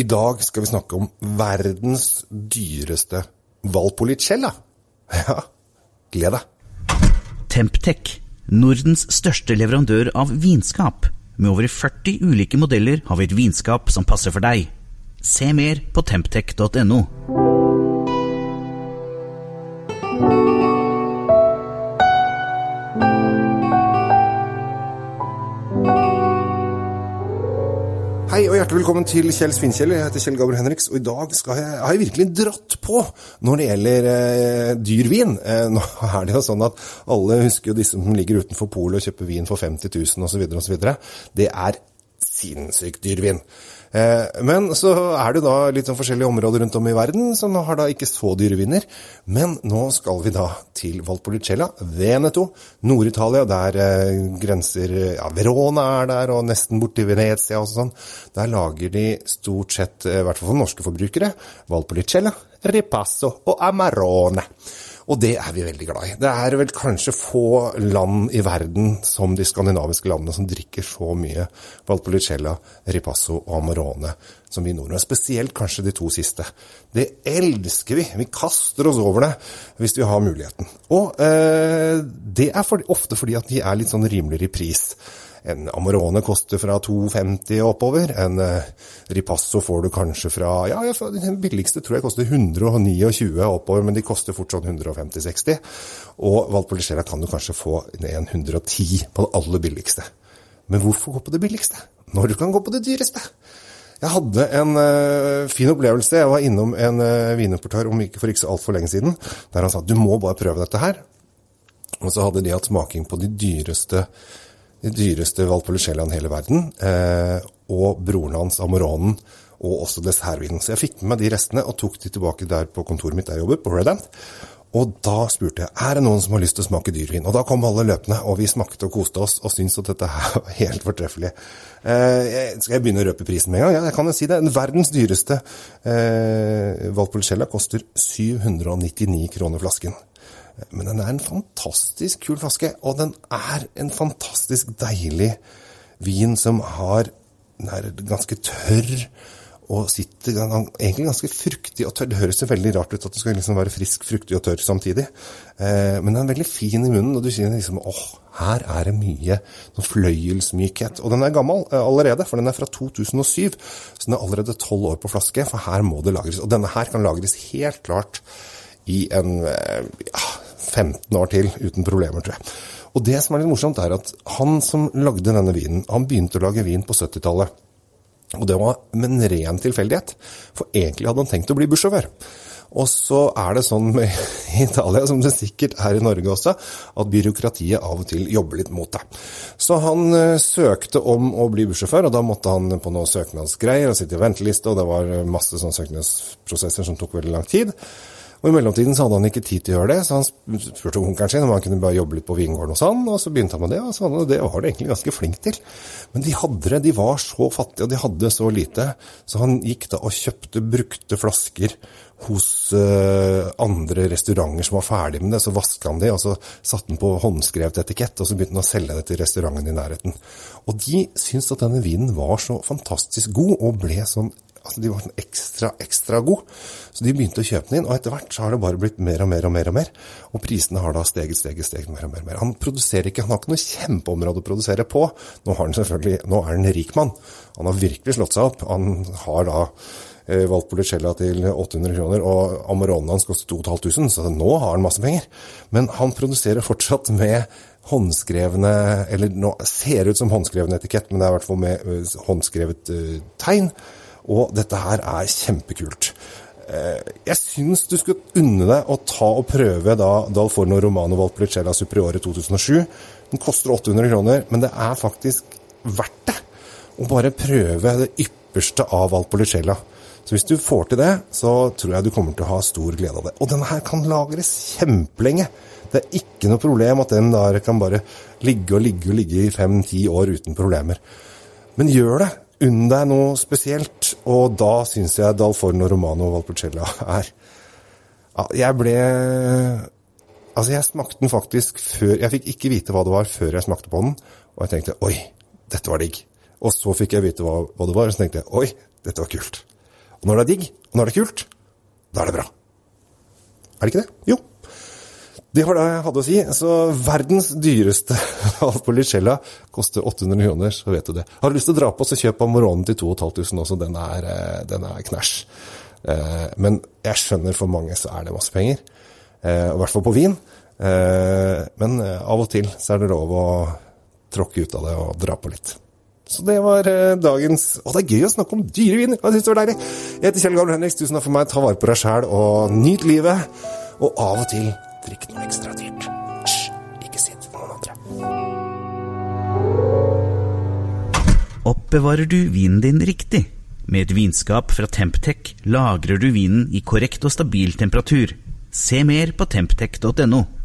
I dag skal vi snakke om verdens dyreste Valpolicella. Ja, gled deg. Temptec, Nordens største leverandør av vinskap. Med over 40 ulike modeller har vi et vinskap som passer for deg. Se mer på temptec.no. Hei og hjertelig velkommen til Kjell Svinkjell. Jeg heter Kjell Gabriel Henriks, og i dag jeg, har jeg virkelig dratt på når det gjelder eh, dyr vin. Eh, nå er det jo sånn at alle husker jo disse som ligger utenfor polet og kjøper vin for 50 000 osv. osv. Det er sinnssykt dyr vin. Eh, men så er det da litt sånn forskjellige områder rundt om i verden som har da ikke så dyre viner. Men nå skal vi da til Valpolicella, Veneto, Nord-Italia, der eh, grenser ja, Verona er der, og nesten borti Venezia og sånn. Der lager de stort sett, eh, i hvert fall for norske forbrukere, Valpolicella, Ripasso og Amarone. Og det er vi veldig glad i. Det er vel kanskje få land i verden som de skandinaviske landene som drikker så mye Valpolicella, Ripasso og Amarone som vi nordmenn. Spesielt kanskje de to siste. Det elsker vi. Vi kaster oss over det hvis vi har muligheten. Og eh, det er for, ofte fordi at de er litt sånn rimeligere i pris. En Amorone koster fra 2,50 og oppover. En eh, Ripasso får du kanskje fra Ja, den billigste tror jeg koster 129 oppover, men de koster fortsatt 150-60. Og Valpolicella kan du kanskje få en 110 på det aller billigste. Men hvorfor gå på det billigste når du kan gå på det dyreste? Jeg hadde en uh, fin opplevelse. Jeg var innom en uh, vinimportør om ikke for ikke så altfor lenge siden, der han sa du må bare prøve dette her. Og så hadde de hatt smaking på de dyreste de dyreste Valpolicellaen i hele verden, eh, og broren hans Amoronen, og også dessertvinen. Så jeg fikk med meg de restene og tok de tilbake der på kontoret mitt der jeg jobber, på Red Ant. Og da spurte jeg er det noen som har lyst til å smake dyrvin. Og da kom alle løpende, og vi smakte og koste oss og syntes at dette her var helt fortreffelig. Eh, skal jeg begynne å røpe prisen med en gang? Ja, jeg kan jo si det. Den verdens dyreste eh, Valpolicella koster 799 kroner flasken. Men den er en fantastisk kul flaske, og den er en fantastisk deilig vin som har Den er ganske tørr og sitter egentlig ganske fruktig og tørr. Det høres jo veldig rart ut at det skal liksom være frisk, fruktig og tørr samtidig. Eh, men den er veldig fin i munnen, og du sier liksom åh, her er det mye sånn fløyelsmykhet. Og den er gammel eh, allerede, for den er fra 2007, så den er allerede tolv år på flaske, for her må det lagres. Og denne her kan lagres helt klart i en ja, 15 år til uten problemer, tror jeg. Og det som er litt morsomt, er at han som lagde denne vinen, han begynte å lage vin på 70-tallet. Og det var med en ren tilfeldighet, for egentlig hadde han tenkt å bli bussjåfør. Og så er det sånn med Italia, som det sikkert er i Norge også, at byråkratiet av og til jobber litt mot deg. Så han uh, søkte om å bli bussjåfør, og da måtte han på noen søknadsgreier og sitte i venteliste, og det var masse sånne søknadsprosesser som tok veldig lang tid. Og I mellomtiden så hadde han ikke tid til å gjøre det, så han spurte onkelen sin om han kunne bare jobbe litt på vingården hos han, og så begynte han med det, og så det var han egentlig ganske flink til. Men de hadde det, de var så fattige, og de hadde så lite, så han gikk da og kjøpte brukte flasker hos uh, andre restauranter som var ferdig med det, så vaska han de, og så satte han på håndskrevet etikett, og så begynte han å selge det til restauranten i nærheten. Og de syntes at denne vinen var så fantastisk god, og ble sånn altså de var sånn ekstra, ekstra gode. Så de begynte å kjøpe den inn, og etter hvert så har det bare blitt mer og mer og mer. Og mer, og prisene har da steget, steget, steget mer og mer. og mer. Han produserer ikke, han har ikke noe kjempeområde å produsere på. Nå har han selvfølgelig, nå er han en rik mann. Han har virkelig slått seg opp. Han har da eh, valgt Policella til 800 kroner, og Amaronen hans koster 2500, så nå har han masse penger. Men han produserer fortsatt med håndskrevne Eller nå ser det ut som håndskreven etikett, men det er i hvert fall med uh, håndskrevet uh, tegn. Og dette her er kjempekult. Eh, jeg syns du skulle unne deg å ta og prøve da Dalforno Romano Valpolicella Superiore 2007. Den koster 800 kroner, men det er faktisk verdt det å bare prøve det ypperste av Valpolicella. Så hvis du får til det, så tror jeg du kommer til å ha stor glede av det. Og denne her kan lagres kjempelenge. Det er ikke noe problem at den der kan bare ligge og ligge og ligge i fem-ti år uten problemer. Men gjør det. Unn deg noe spesielt, og da syns jeg Dalforno Romano Valpolicella er Jeg ble Altså, jeg smakte den faktisk før Jeg fikk ikke vite hva det var før jeg smakte på den, og jeg tenkte oi, dette var digg. Og så fikk jeg vite hva, hva det var, og så tenkte jeg oi, dette var kult. Og når det er digg, og når det er kult, da er det bra. Er det ikke det? Jo. Det var det jeg hadde å si. Så verdens dyreste Alpolicella koster 800 kroner, så vet du det. Har du lyst til å dra på, så kjøp Amoronen til 2500 også. Den er, eh, den er knæsj. Eh, men jeg skjønner for mange så er det masse penger. Eh, I hvert fall på vin. Men av og til så er det lov å tråkke ut av det og dra på litt. Så det var dagens Og det er gøy å snakke om dyre viner! Jeg syns det var deilig. Jeg heter Kjell Gabriel Henriks. Tusen takk for meg. Ta vare på deg sjæl og nyt livet. Og av og til drikk noe ekstra dyrt. Hysj, ikke si det til noen andre. Oppbevarer du vinen din riktig? Med et vinskap fra Temptec lagrer du vinen i korrekt og stabil temperatur. Se mer på temptec.no.